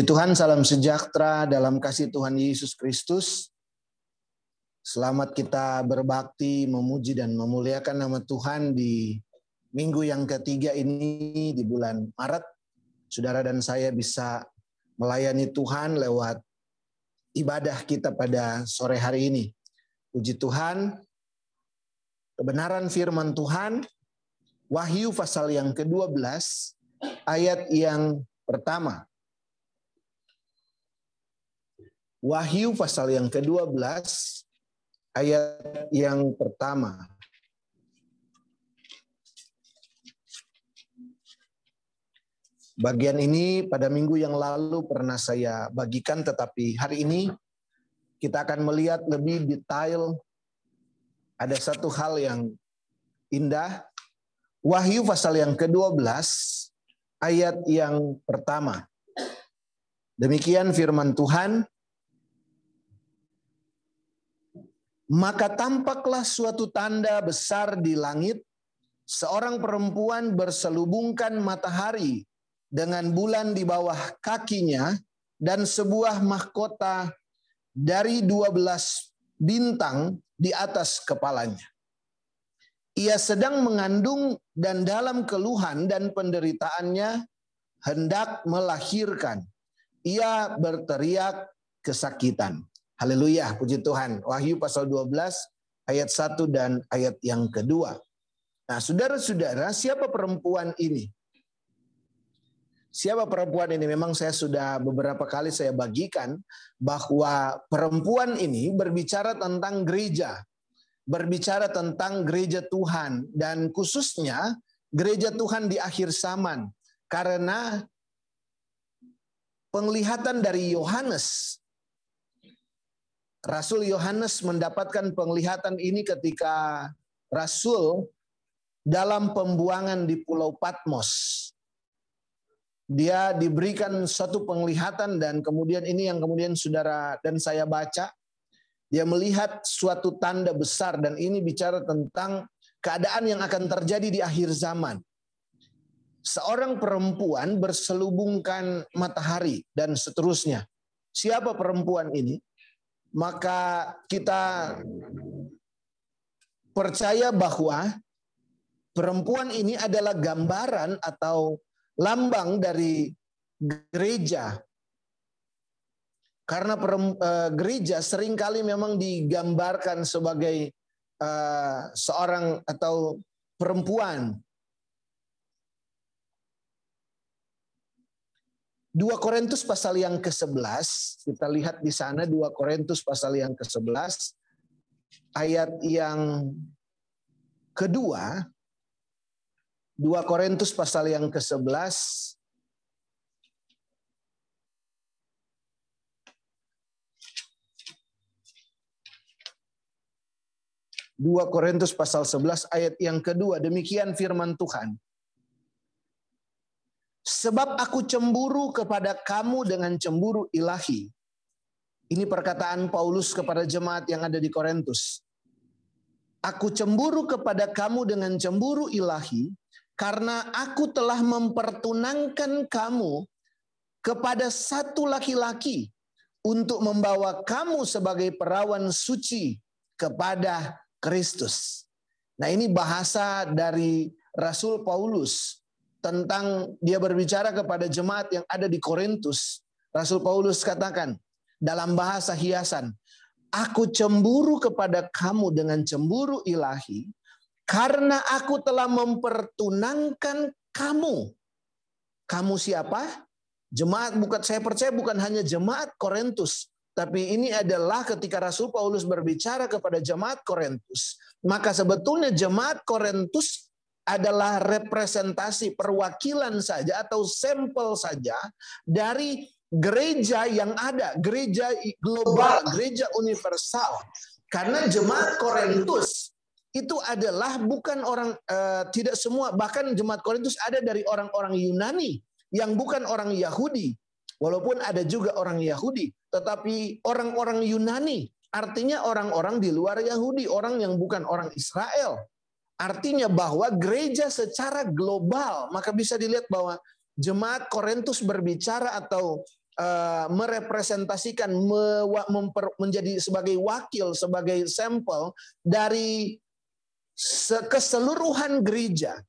Puji Tuhan, salam sejahtera dalam kasih Tuhan Yesus Kristus. Selamat kita berbakti, memuji dan memuliakan nama Tuhan di minggu yang ketiga ini di bulan Maret. Saudara dan saya bisa melayani Tuhan lewat ibadah kita pada sore hari ini. Puji Tuhan, kebenaran firman Tuhan, Wahyu pasal yang ke-12, ayat yang pertama. Wahyu pasal yang ke-12 ayat yang pertama. Bagian ini pada minggu yang lalu pernah saya bagikan tetapi hari ini kita akan melihat lebih detail ada satu hal yang indah. Wahyu pasal yang ke-12 ayat yang pertama. Demikian firman Tuhan, Maka tampaklah suatu tanda besar di langit, seorang perempuan berselubungkan matahari dengan bulan di bawah kakinya dan sebuah mahkota dari dua belas bintang di atas kepalanya. Ia sedang mengandung dan dalam keluhan dan penderitaannya hendak melahirkan. Ia berteriak kesakitan. Haleluya, puji Tuhan. Wahyu pasal 12 ayat 1 dan ayat yang kedua. Nah, saudara-saudara, siapa perempuan ini? Siapa perempuan ini? Memang saya sudah beberapa kali saya bagikan bahwa perempuan ini berbicara tentang gereja. Berbicara tentang gereja Tuhan dan khususnya gereja Tuhan di akhir zaman. Karena penglihatan dari Yohanes Rasul Yohanes mendapatkan penglihatan ini ketika Rasul dalam pembuangan di Pulau Patmos. Dia diberikan satu penglihatan dan kemudian ini yang kemudian saudara dan saya baca. Dia melihat suatu tanda besar dan ini bicara tentang keadaan yang akan terjadi di akhir zaman. Seorang perempuan berselubungkan matahari dan seterusnya. Siapa perempuan ini? Maka kita percaya bahwa perempuan ini adalah gambaran atau lambang dari gereja. Karena uh, gereja sering kali memang digambarkan sebagai uh, seorang atau perempuan 2 Korintus pasal yang ke-11, kita lihat di sana 2 Korintus pasal yang ke-11 ayat yang kedua 2 Korintus pasal yang ke-11 2 Korintus pasal 11 ayat yang kedua demikian firman Tuhan Sebab aku cemburu kepada kamu dengan cemburu ilahi. Ini perkataan Paulus kepada jemaat yang ada di Korintus. Aku cemburu kepada kamu dengan cemburu ilahi karena aku telah mempertunangkan kamu kepada satu laki-laki untuk membawa kamu sebagai perawan suci kepada Kristus. Nah, ini bahasa dari Rasul Paulus tentang dia berbicara kepada jemaat yang ada di Korintus. Rasul Paulus katakan dalam bahasa hiasan, Aku cemburu kepada kamu dengan cemburu ilahi karena aku telah mempertunangkan kamu. Kamu siapa? Jemaat bukan saya percaya bukan hanya jemaat Korintus, tapi ini adalah ketika Rasul Paulus berbicara kepada jemaat Korintus, maka sebetulnya jemaat Korintus adalah representasi perwakilan saja atau sampel saja dari gereja yang ada, gereja global, gereja universal. Karena jemaat Korintus itu adalah bukan orang uh, tidak semua bahkan jemaat Korintus ada dari orang-orang Yunani yang bukan orang Yahudi. Walaupun ada juga orang Yahudi, tetapi orang-orang Yunani artinya orang-orang di luar Yahudi, orang yang bukan orang Israel. Artinya bahwa gereja secara global, maka bisa dilihat bahwa jemaat Korintus berbicara atau uh, merepresentasikan menjadi sebagai wakil sebagai sampel dari keseluruhan gereja.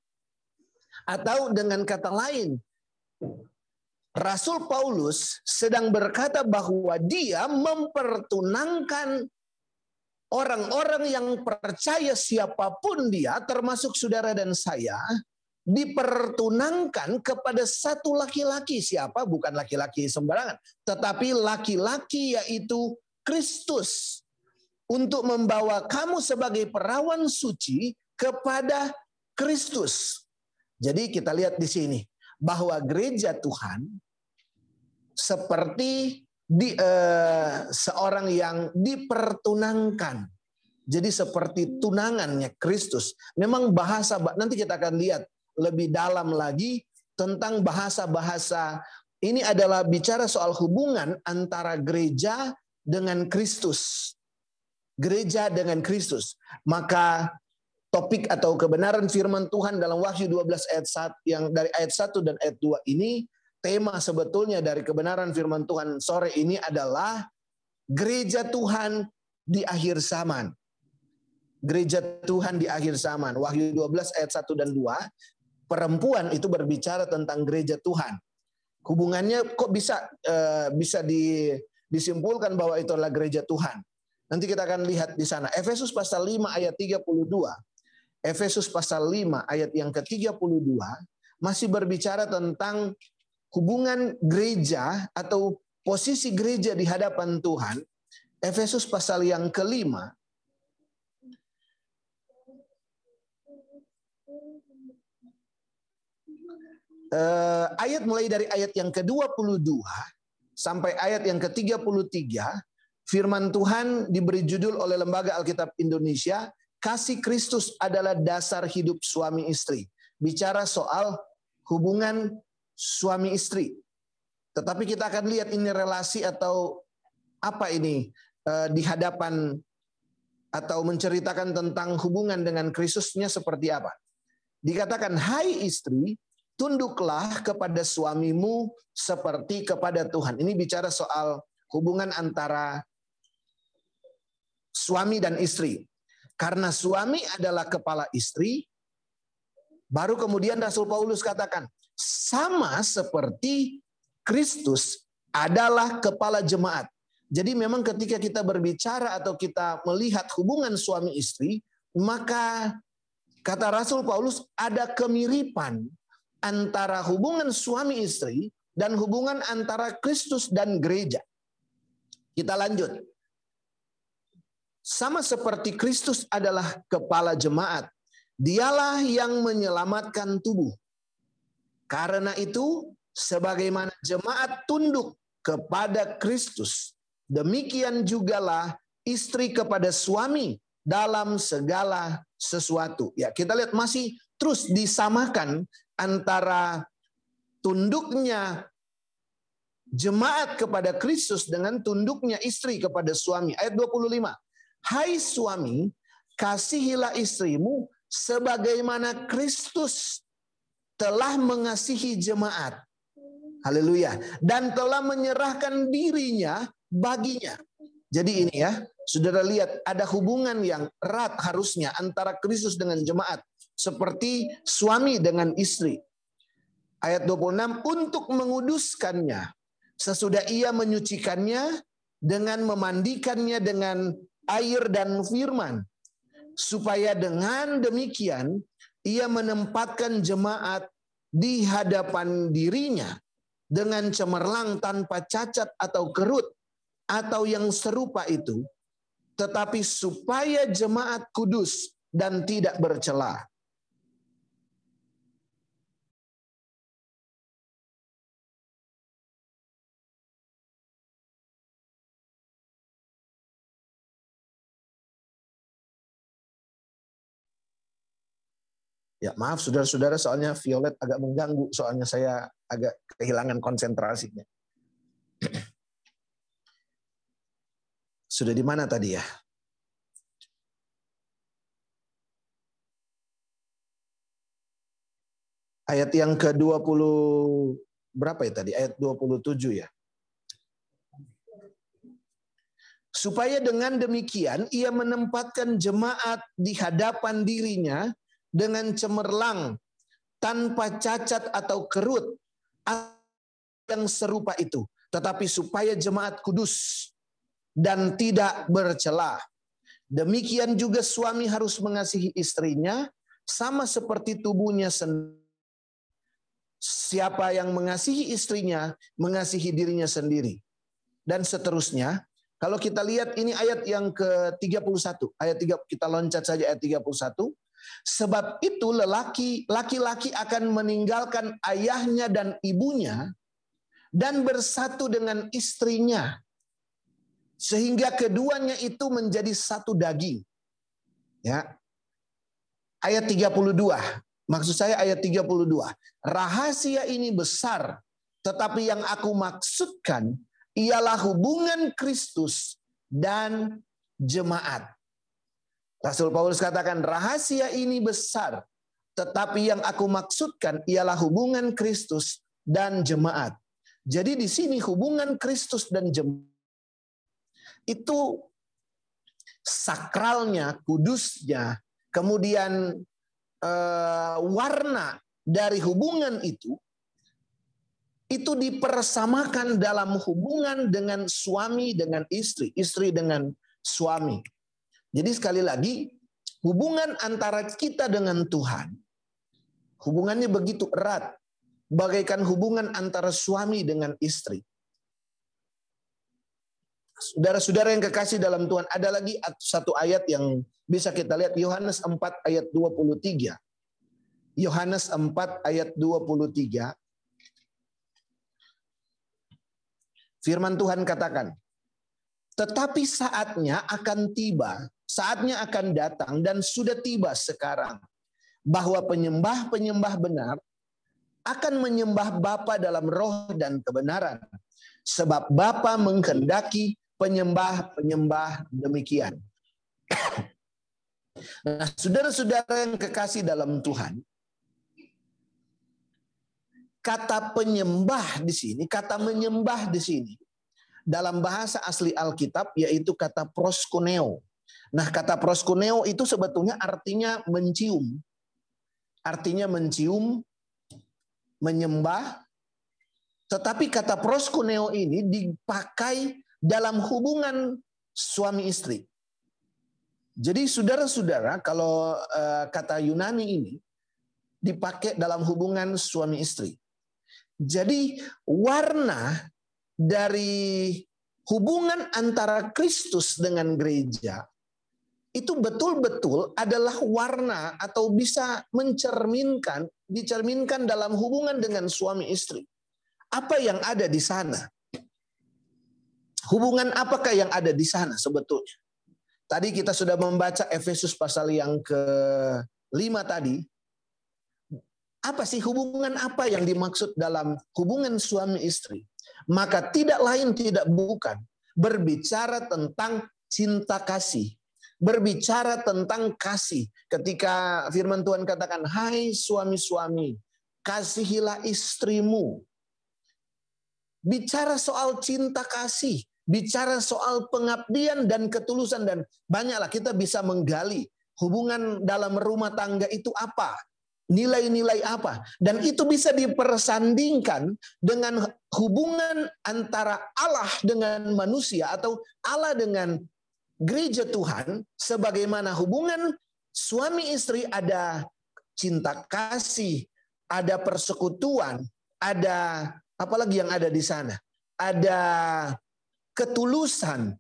Atau dengan kata lain Rasul Paulus sedang berkata bahwa dia mempertunangkan orang-orang yang percaya siapa pun dia, termasuk saudara dan saya, dipertunangkan kepada satu laki-laki. Siapa? Bukan laki-laki sembarangan, tetapi laki-laki yaitu Kristus. Untuk membawa kamu sebagai perawan suci kepada Kristus. Jadi kita lihat di sini bahwa gereja Tuhan seperti di uh, seorang yang dipertunangkan. Jadi seperti tunangannya Kristus. Memang bahasa nanti kita akan lihat lebih dalam lagi tentang bahasa-bahasa ini adalah bicara soal hubungan antara gereja dengan Kristus. Gereja dengan Kristus. Maka topik atau kebenaran firman Tuhan dalam Wahyu 12 ayat 1 yang dari ayat 1 dan ayat 2 ini tema sebetulnya dari kebenaran firman Tuhan sore ini adalah gereja Tuhan di akhir zaman. Gereja Tuhan di akhir zaman. Wahyu 12 ayat 1 dan 2. Perempuan itu berbicara tentang gereja Tuhan. Hubungannya kok bisa uh, bisa di, disimpulkan bahwa itu adalah gereja Tuhan. Nanti kita akan lihat di sana. Efesus pasal 5 ayat 32 Efesus pasal 5 ayat yang ke-32 masih berbicara tentang hubungan gereja atau posisi gereja di hadapan Tuhan. Efesus pasal yang kelima Uh, ayat mulai dari ayat yang ke-22 sampai ayat yang ke-33 firman Tuhan diberi judul oleh Lembaga Alkitab Indonesia kasih Kristus adalah dasar hidup suami istri. Bicara soal hubungan suami istri. Tetapi kita akan lihat ini relasi atau apa ini eh, di hadapan atau menceritakan tentang hubungan dengan Kristusnya seperti apa. Dikatakan, hai istri, tunduklah kepada suamimu seperti kepada Tuhan. Ini bicara soal hubungan antara suami dan istri. Karena suami adalah kepala istri, baru kemudian Rasul Paulus katakan, sama seperti Kristus adalah kepala jemaat. Jadi memang ketika kita berbicara atau kita melihat hubungan suami istri, maka kata Rasul Paulus ada kemiripan antara hubungan suami istri dan hubungan antara Kristus dan gereja. Kita lanjut. Sama seperti Kristus adalah kepala jemaat, dialah yang menyelamatkan tubuh. Karena itu, sebagaimana jemaat tunduk kepada Kristus, demikian jugalah istri kepada suami dalam segala sesuatu. Ya, kita lihat masih terus disamakan antara tunduknya jemaat kepada Kristus dengan tunduknya istri kepada suami. Ayat 25. Hai suami, kasihilah istrimu sebagaimana Kristus telah mengasihi jemaat. Haleluya. Dan telah menyerahkan dirinya baginya. Jadi ini ya, saudara lihat ada hubungan yang erat harusnya antara Kristus dengan jemaat. Seperti suami dengan istri. Ayat 26, untuk menguduskannya. Sesudah ia menyucikannya dengan memandikannya dengan air dan firman. Supaya dengan demikian ia menempatkan jemaat di hadapan dirinya dengan cemerlang tanpa cacat atau kerut atau yang serupa itu, tetapi supaya jemaat kudus dan tidak bercela. Ya maaf saudara-saudara soalnya Violet agak mengganggu soalnya saya agak kehilangan konsentrasinya. Sudah di mana tadi ya? Ayat yang ke-20 berapa ya tadi? Ayat 27 ya. Supaya dengan demikian ia menempatkan jemaat di hadapan dirinya dengan cemerlang tanpa cacat atau kerut yang serupa itu. Tetapi supaya jemaat kudus dan tidak bercela. Demikian juga suami harus mengasihi istrinya sama seperti tubuhnya sendiri. Siapa yang mengasihi istrinya, mengasihi dirinya sendiri. Dan seterusnya, kalau kita lihat ini ayat yang ke-31, ayat 3 kita loncat saja ayat 31. Sebab itu lelaki laki-laki akan meninggalkan ayahnya dan ibunya dan bersatu dengan istrinya sehingga keduanya itu menjadi satu daging. Ya. Ayat 32. Maksud saya ayat 32. Rahasia ini besar, tetapi yang aku maksudkan ialah hubungan Kristus dan jemaat. Rasul Paulus katakan rahasia ini besar, tetapi yang aku maksudkan ialah hubungan Kristus dan jemaat. Jadi di sini hubungan Kristus dan jemaat itu sakralnya, kudusnya, kemudian eh, warna dari hubungan itu itu dipersamakan dalam hubungan dengan suami dengan istri, istri dengan suami. Jadi sekali lagi, hubungan antara kita dengan Tuhan, hubungannya begitu erat, bagaikan hubungan antara suami dengan istri. Saudara-saudara yang kekasih dalam Tuhan, ada lagi satu ayat yang bisa kita lihat, Yohanes 4 ayat 23. Yohanes 4 ayat 23. Firman Tuhan katakan, tetapi saatnya akan tiba, saatnya akan datang dan sudah tiba sekarang bahwa penyembah-penyembah benar akan menyembah Bapa dalam roh dan kebenaran. Sebab Bapa menghendaki penyembah-penyembah demikian. Nah, saudara-saudara yang kekasih dalam Tuhan, kata penyembah di sini, kata menyembah di sini dalam bahasa asli Alkitab yaitu kata proskuneo. Nah, kata proskuneo itu sebetulnya artinya mencium. Artinya mencium, menyembah. Tetapi kata proskuneo ini dipakai dalam hubungan suami istri. Jadi saudara-saudara, kalau uh, kata Yunani ini dipakai dalam hubungan suami istri. Jadi warna dari hubungan antara Kristus dengan gereja itu betul-betul adalah warna atau bisa mencerminkan, dicerminkan dalam hubungan dengan suami istri. Apa yang ada di sana? Hubungan apakah yang ada di sana sebetulnya? Tadi kita sudah membaca Efesus pasal yang ke-5 tadi, apa sih hubungan apa yang dimaksud dalam hubungan suami istri? Maka tidak lain tidak bukan berbicara tentang cinta kasih. Berbicara tentang kasih. Ketika firman Tuhan katakan, "Hai suami-suami, kasihilah istrimu." Bicara soal cinta kasih, bicara soal pengabdian dan ketulusan dan banyaklah kita bisa menggali hubungan dalam rumah tangga itu apa nilai-nilai apa dan itu bisa dipersandingkan dengan hubungan antara Allah dengan manusia atau Allah dengan gereja Tuhan sebagaimana hubungan suami istri ada cinta kasih, ada persekutuan, ada apalagi yang ada di sana? Ada ketulusan,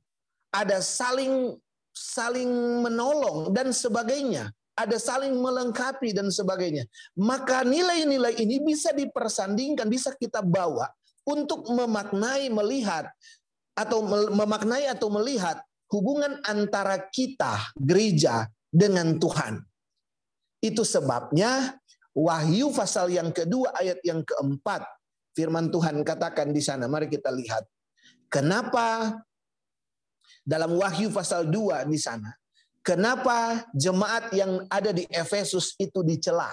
ada saling saling menolong dan sebagainya ada saling melengkapi dan sebagainya. Maka nilai-nilai ini bisa dipersandingkan, bisa kita bawa untuk memaknai, melihat atau memaknai atau melihat hubungan antara kita gereja dengan Tuhan. Itu sebabnya Wahyu pasal yang kedua ayat yang keempat firman Tuhan katakan di sana. Mari kita lihat. Kenapa dalam Wahyu pasal 2 di sana Kenapa jemaat yang ada di Efesus itu dicela?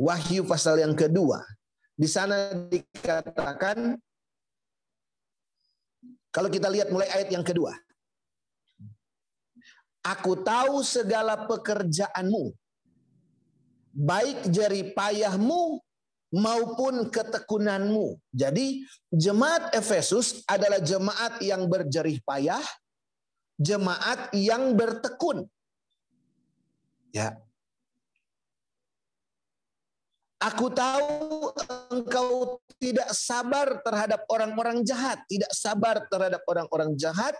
Wahyu pasal yang kedua. Di sana dikatakan kalau kita lihat mulai ayat yang kedua. Aku tahu segala pekerjaanmu, baik jeri payahmu maupun ketekunanmu. Jadi jemaat Efesus adalah jemaat yang berjerih payah, jemaat yang bertekun. Ya. Aku tahu engkau tidak sabar terhadap orang-orang jahat, tidak sabar terhadap orang-orang jahat,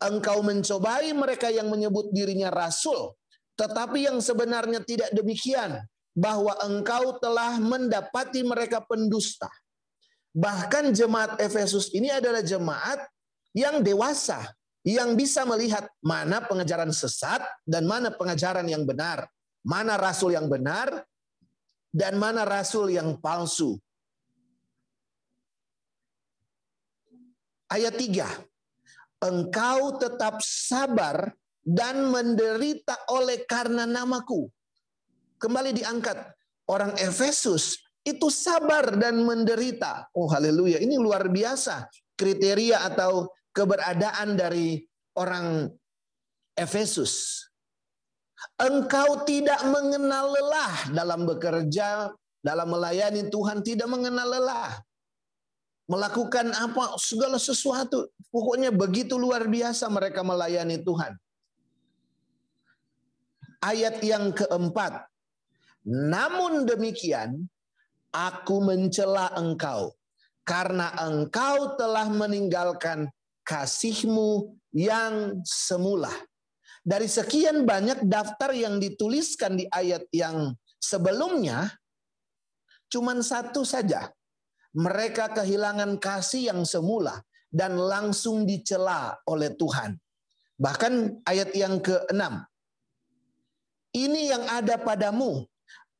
engkau mencobai mereka yang menyebut dirinya rasul, tetapi yang sebenarnya tidak demikian, bahwa engkau telah mendapati mereka pendusta. Bahkan jemaat Efesus ini adalah jemaat yang dewasa, yang bisa melihat mana pengajaran sesat dan mana pengajaran yang benar, mana rasul yang benar dan mana rasul yang palsu. Ayat 3 engkau tetap sabar dan menderita oleh karena namaku. Kembali diangkat. Orang Efesus itu sabar dan menderita. Oh haleluya, ini luar biasa. Kriteria atau keberadaan dari orang Efesus. Engkau tidak mengenal lelah dalam bekerja, dalam melayani Tuhan, tidak mengenal lelah melakukan apa segala sesuatu. Pokoknya begitu luar biasa mereka melayani Tuhan. Ayat yang keempat. Namun demikian, aku mencela engkau karena engkau telah meninggalkan kasihmu yang semula. Dari sekian banyak daftar yang dituliskan di ayat yang sebelumnya, cuman satu saja mereka kehilangan kasih yang semula dan langsung dicela oleh Tuhan. Bahkan ayat yang ke-6. Ini yang ada padamu.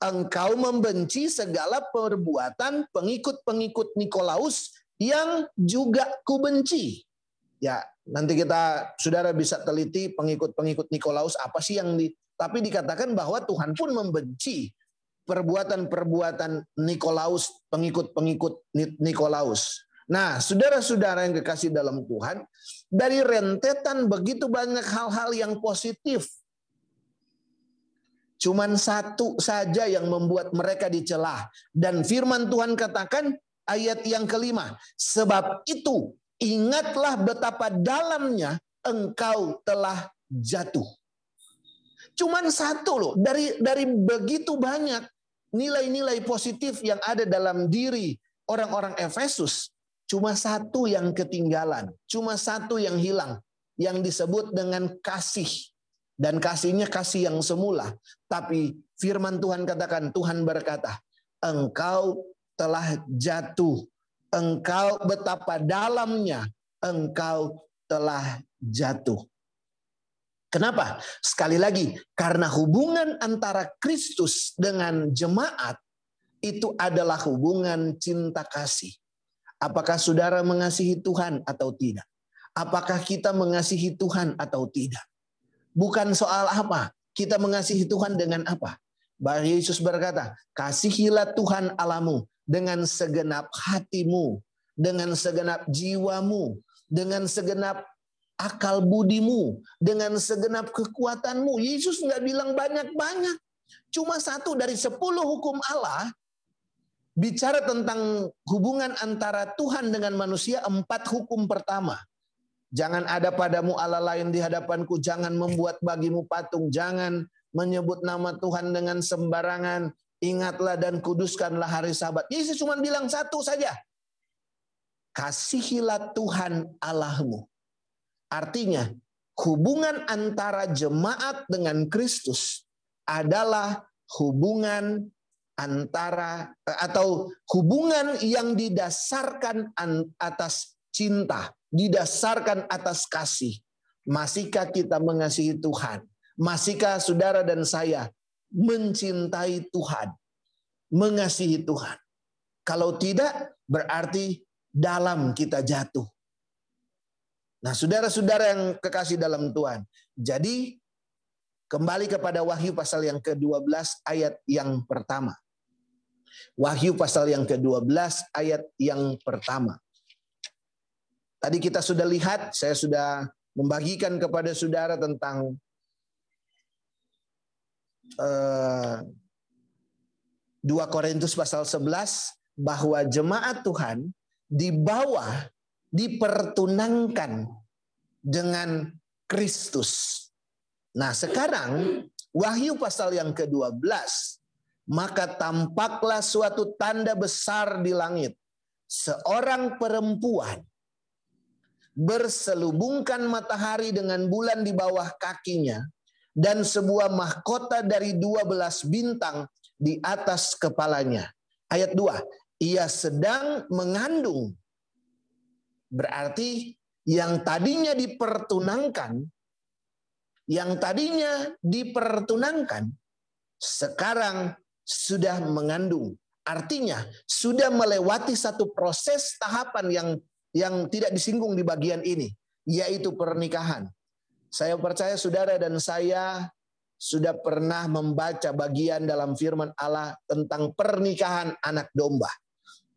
Engkau membenci segala perbuatan pengikut-pengikut Nikolaus yang juga kubenci. Ya, nanti kita saudara bisa teliti pengikut-pengikut Nikolaus apa sih yang di tapi dikatakan bahwa Tuhan pun membenci perbuatan-perbuatan Nikolaus, pengikut-pengikut Nikolaus. Nah, saudara-saudara yang kekasih dalam Tuhan, dari rentetan begitu banyak hal-hal yang positif. Cuman satu saja yang membuat mereka dicela. Dan firman Tuhan katakan ayat yang kelima. Sebab itu ingatlah betapa dalamnya engkau telah jatuh. Cuman satu loh, dari dari begitu banyak nilai-nilai positif yang ada dalam diri orang-orang Efesus, cuma satu yang ketinggalan, cuma satu yang hilang, yang disebut dengan kasih. Dan kasihnya kasih yang semula. Tapi firman Tuhan katakan, Tuhan berkata, engkau telah jatuh. Engkau betapa dalamnya engkau telah jatuh. Kenapa? Sekali lagi, karena hubungan antara Kristus dengan jemaat itu adalah hubungan cinta kasih. Apakah saudara mengasihi Tuhan atau tidak? Apakah kita mengasihi Tuhan atau tidak? Bukan soal apa, kita mengasihi Tuhan dengan apa. Bahwa Yesus berkata, kasihilah Tuhan alamu dengan segenap hatimu, dengan segenap jiwamu, dengan segenap akal budimu, dengan segenap kekuatanmu. Yesus nggak bilang banyak-banyak. Cuma satu dari sepuluh hukum Allah bicara tentang hubungan antara Tuhan dengan manusia empat hukum pertama. Jangan ada padamu Allah lain di hadapanku, jangan membuat bagimu patung, jangan menyebut nama Tuhan dengan sembarangan, ingatlah dan kuduskanlah hari sabat. Yesus cuma bilang satu saja. Kasihilah Tuhan Allahmu. Artinya, hubungan antara jemaat dengan Kristus adalah hubungan antara atau hubungan yang didasarkan atas cinta, didasarkan atas kasih. Masihkah kita mengasihi Tuhan? Masihkah saudara dan saya mencintai Tuhan, mengasihi Tuhan? Kalau tidak, berarti dalam kita jatuh. Nah, saudara-saudara yang kekasih dalam Tuhan. Jadi, kembali kepada Wahyu pasal yang ke-12 ayat yang pertama. Wahyu pasal yang ke-12 ayat yang pertama. Tadi kita sudah lihat, saya sudah membagikan kepada saudara tentang eh, 2 Korintus pasal 11 bahwa jemaat Tuhan di bawah dipertunangkan dengan Kristus. Nah, sekarang Wahyu pasal yang ke-12 maka tampaklah suatu tanda besar di langit. Seorang perempuan berselubungkan matahari dengan bulan di bawah kakinya dan sebuah mahkota dari dua belas bintang di atas kepalanya. Ayat 2, ia sedang mengandung. Berarti yang tadinya dipertunangkan, yang tadinya dipertunangkan, sekarang sudah mengandung. Artinya sudah melewati satu proses tahapan yang yang tidak disinggung di bagian ini, yaitu pernikahan. Saya percaya saudara dan saya sudah pernah membaca bagian dalam firman Allah tentang pernikahan anak domba.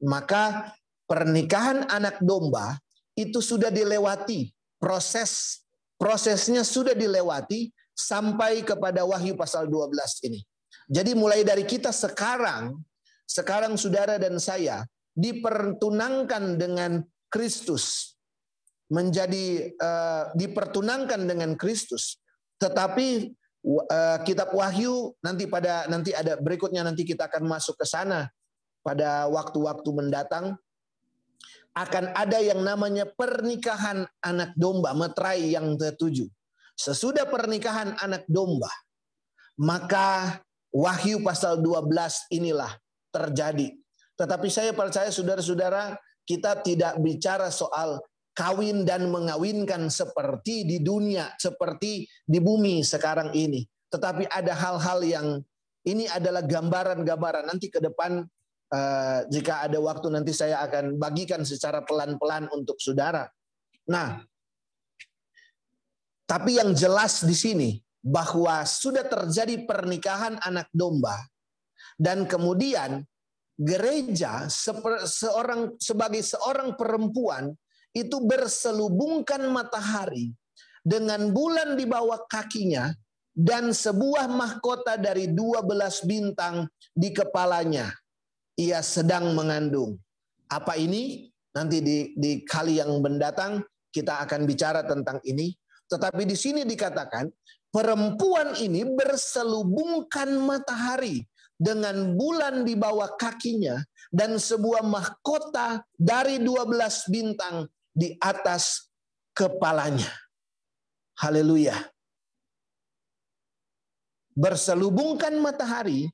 Maka pernikahan anak domba itu sudah dilewati proses prosesnya sudah dilewati sampai kepada Wahyu pasal 12 ini. Jadi mulai dari kita sekarang sekarang saudara dan saya dipertunangkan dengan Kristus. Menjadi uh, dipertunangkan dengan Kristus. Tetapi uh, kitab Wahyu nanti pada nanti ada berikutnya nanti kita akan masuk ke sana pada waktu-waktu mendatang akan ada yang namanya pernikahan anak domba metrai yang ketujuh. Sesudah pernikahan anak domba, maka Wahyu pasal 12 inilah terjadi. Tetapi saya percaya saudara-saudara, kita tidak bicara soal kawin dan mengawinkan seperti di dunia, seperti di bumi sekarang ini. Tetapi ada hal-hal yang ini adalah gambaran-gambaran. Nanti ke depan uh, jika ada waktu nanti saya akan bagikan secara pelan-pelan untuk saudara. Nah, tapi yang jelas di sini bahwa sudah terjadi pernikahan anak domba dan kemudian gereja seorang sebagai seorang perempuan itu berselubungkan matahari dengan bulan di bawah kakinya dan sebuah mahkota dari dua belas bintang di kepalanya. Ia sedang mengandung. Apa ini? Nanti di, di kali yang mendatang kita akan bicara tentang ini. Tetapi di sini dikatakan perempuan ini berselubungkan matahari dengan bulan di bawah kakinya dan sebuah mahkota dari 12 bintang di atas kepalanya. Haleluya. Berselubungkan matahari,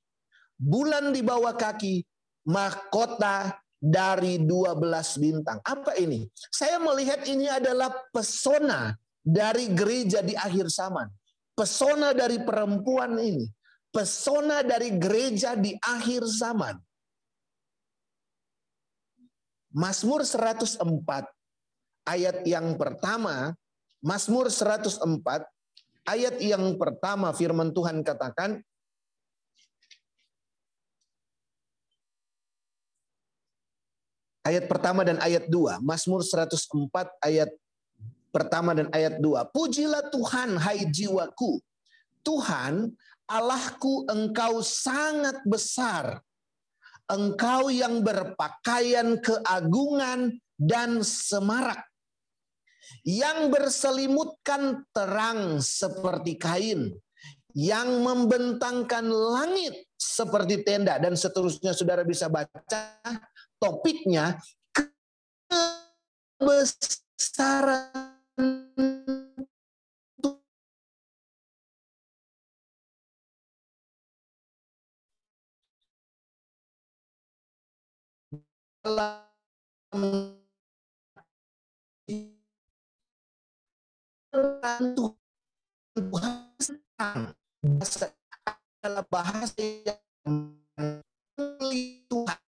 bulan di bawah kaki, mahkota dari 12 bintang. Apa ini? Saya melihat ini adalah pesona dari gereja di akhir zaman. Pesona dari perempuan ini. Pesona dari gereja di akhir zaman. Mazmur 104 ayat yang pertama, Mazmur 104 ayat yang pertama firman Tuhan katakan ayat pertama dan ayat dua, Mazmur 104 ayat pertama dan ayat dua. Pujilah Tuhan hai jiwaku. Tuhan Allahku engkau sangat besar. Engkau yang berpakaian keagungan dan semarak yang berselimutkan terang seperti kain, yang membentangkan langit seperti tenda dan seterusnya saudara bisa baca topiknya kebesaran dalam Tuhan bahasa adalah bahasa yang Tuhan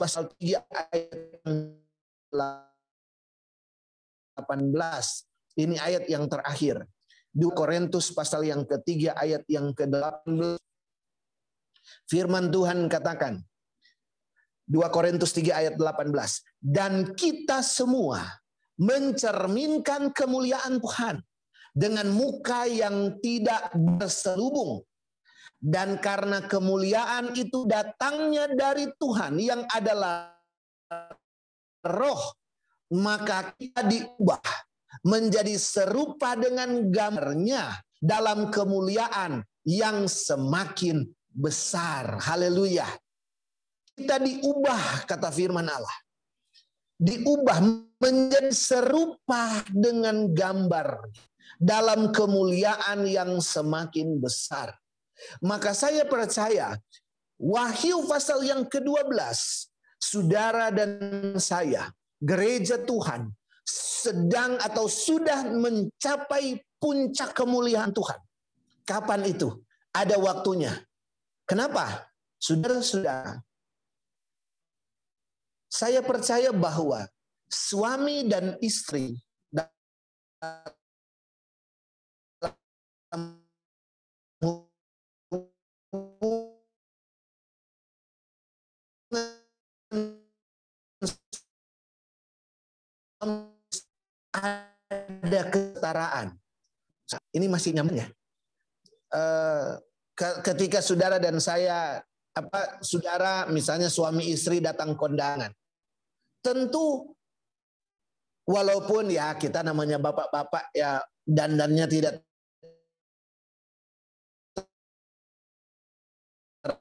pasal 3 ayat 18 ini ayat yang terakhir 2 Korintus pasal yang ketiga ayat yang ke-18 firman Tuhan katakan 2 Korintus 3 ayat 18 dan kita semua mencerminkan kemuliaan Tuhan dengan muka yang tidak berselubung. Dan karena kemuliaan itu datangnya dari Tuhan yang adalah roh, maka kita diubah menjadi serupa dengan gambarnya dalam kemuliaan yang semakin besar. Haleluya. Kita diubah, kata firman Allah. Diubah menjadi serupa dengan gambar dalam kemuliaan yang semakin besar. Maka saya percaya Wahyu pasal yang ke-12, saudara dan saya, gereja Tuhan sedang atau sudah mencapai puncak kemuliaan Tuhan. Kapan itu? Ada waktunya. Kenapa? Saudara-saudara, saya percaya bahwa suami dan istri ada kesetaraan. Ini masih nyaman ya? Uh, ketika saudara dan saya apa saudara misalnya suami istri datang kondangan tentu walaupun ya kita namanya bapak-bapak ya dandannya tidak kan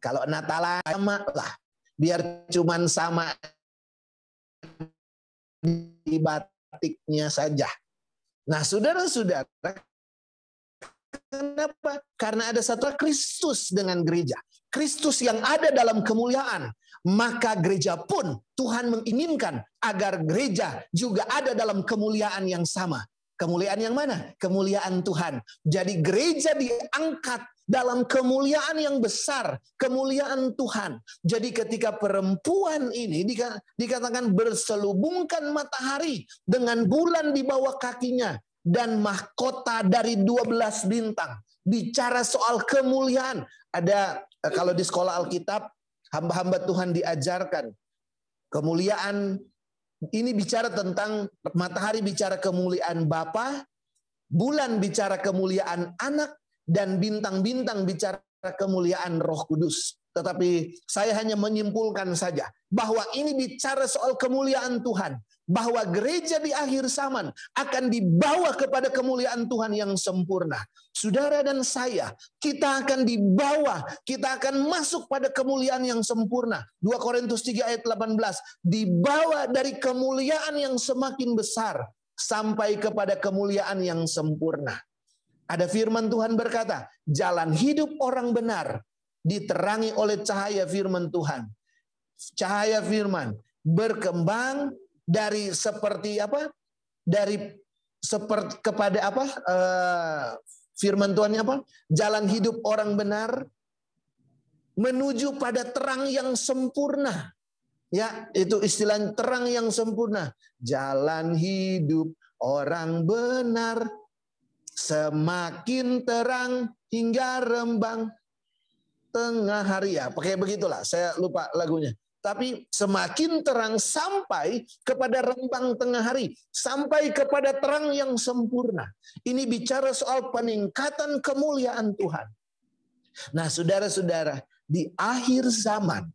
kalau Natalan sama lah biar cuman sama di batiknya saja. Nah, saudara-saudara, kenapa? Karena ada satu Kristus dengan gereja. Kristus yang ada dalam kemuliaan. Maka gereja pun Tuhan menginginkan agar gereja juga ada dalam kemuliaan yang sama. Kemuliaan yang mana? Kemuliaan Tuhan. Jadi gereja diangkat dalam kemuliaan yang besar, kemuliaan Tuhan. Jadi ketika perempuan ini dikatakan berselubungkan matahari dengan bulan di bawah kakinya dan mahkota dari 12 bintang. Bicara soal kemuliaan. Ada eh, kalau di sekolah Alkitab hamba-hamba Tuhan diajarkan kemuliaan ini bicara tentang matahari bicara kemuliaan Bapa, bulan bicara kemuliaan anak, dan bintang-bintang bicara kemuliaan Roh Kudus. Tetapi saya hanya menyimpulkan saja bahwa ini bicara soal kemuliaan Tuhan bahwa gereja di akhir zaman akan dibawa kepada kemuliaan Tuhan yang sempurna. Saudara dan saya, kita akan dibawa, kita akan masuk pada kemuliaan yang sempurna. 2 Korintus 3 ayat 18, dibawa dari kemuliaan yang semakin besar sampai kepada kemuliaan yang sempurna. Ada firman Tuhan berkata, jalan hidup orang benar diterangi oleh cahaya firman Tuhan. Cahaya firman berkembang dari seperti apa? Dari seperti kepada apa? Uh, firman Tuhan apa? Jalan hidup orang benar menuju pada terang yang sempurna. Ya, itu istilah terang yang sempurna. Jalan hidup orang benar semakin terang hingga rembang tengah hari ya. Pakai begitulah. Saya lupa lagunya. Tapi semakin terang sampai kepada rembang tengah hari, sampai kepada terang yang sempurna. Ini bicara soal peningkatan kemuliaan Tuhan. Nah, saudara-saudara, di akhir zaman,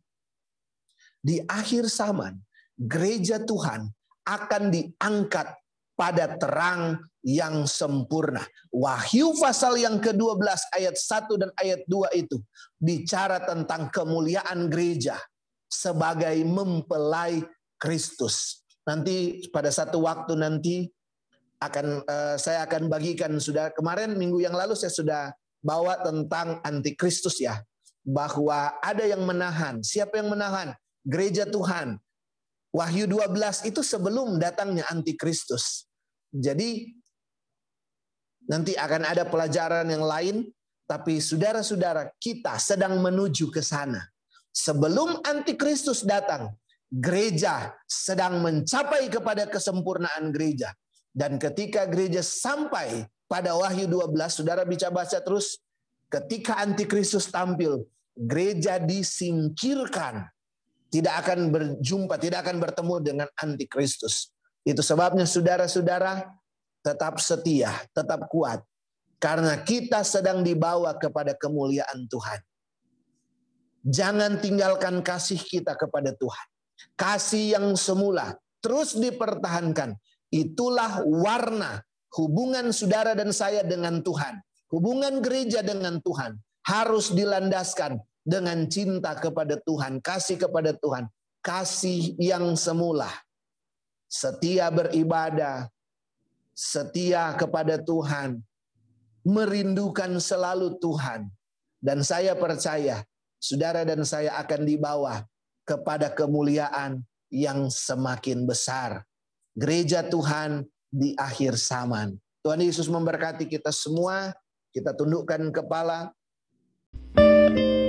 di akhir zaman, gereja Tuhan akan diangkat pada terang yang sempurna. Wahyu pasal yang ke-12 ayat 1 dan ayat 2 itu bicara tentang kemuliaan gereja sebagai mempelai Kristus. Nanti pada satu waktu nanti akan uh, saya akan bagikan sudah kemarin minggu yang lalu saya sudah bawa tentang antikristus ya bahwa ada yang menahan. Siapa yang menahan? Gereja Tuhan. Wahyu 12 itu sebelum datangnya antikristus. Jadi nanti akan ada pelajaran yang lain tapi saudara-saudara kita sedang menuju ke sana. Sebelum antikristus datang, gereja sedang mencapai kepada kesempurnaan gereja. Dan ketika gereja sampai pada Wahyu 12, saudara bicara baca terus, ketika antikristus tampil, gereja disingkirkan. Tidak akan berjumpa, tidak akan bertemu dengan antikristus. Itu sebabnya saudara-saudara tetap setia, tetap kuat. Karena kita sedang dibawa kepada kemuliaan Tuhan. Jangan tinggalkan kasih kita kepada Tuhan. Kasih yang semula terus dipertahankan. Itulah warna hubungan saudara dan saya dengan Tuhan. Hubungan gereja dengan Tuhan harus dilandaskan dengan cinta kepada Tuhan, kasih kepada Tuhan, kasih yang semula. Setia beribadah, setia kepada Tuhan, merindukan selalu Tuhan. Dan saya percaya, saudara dan saya akan dibawa kepada kemuliaan yang semakin besar. Gereja Tuhan di akhir zaman. Tuhan Yesus memberkati kita semua. Kita tundukkan kepala. thank you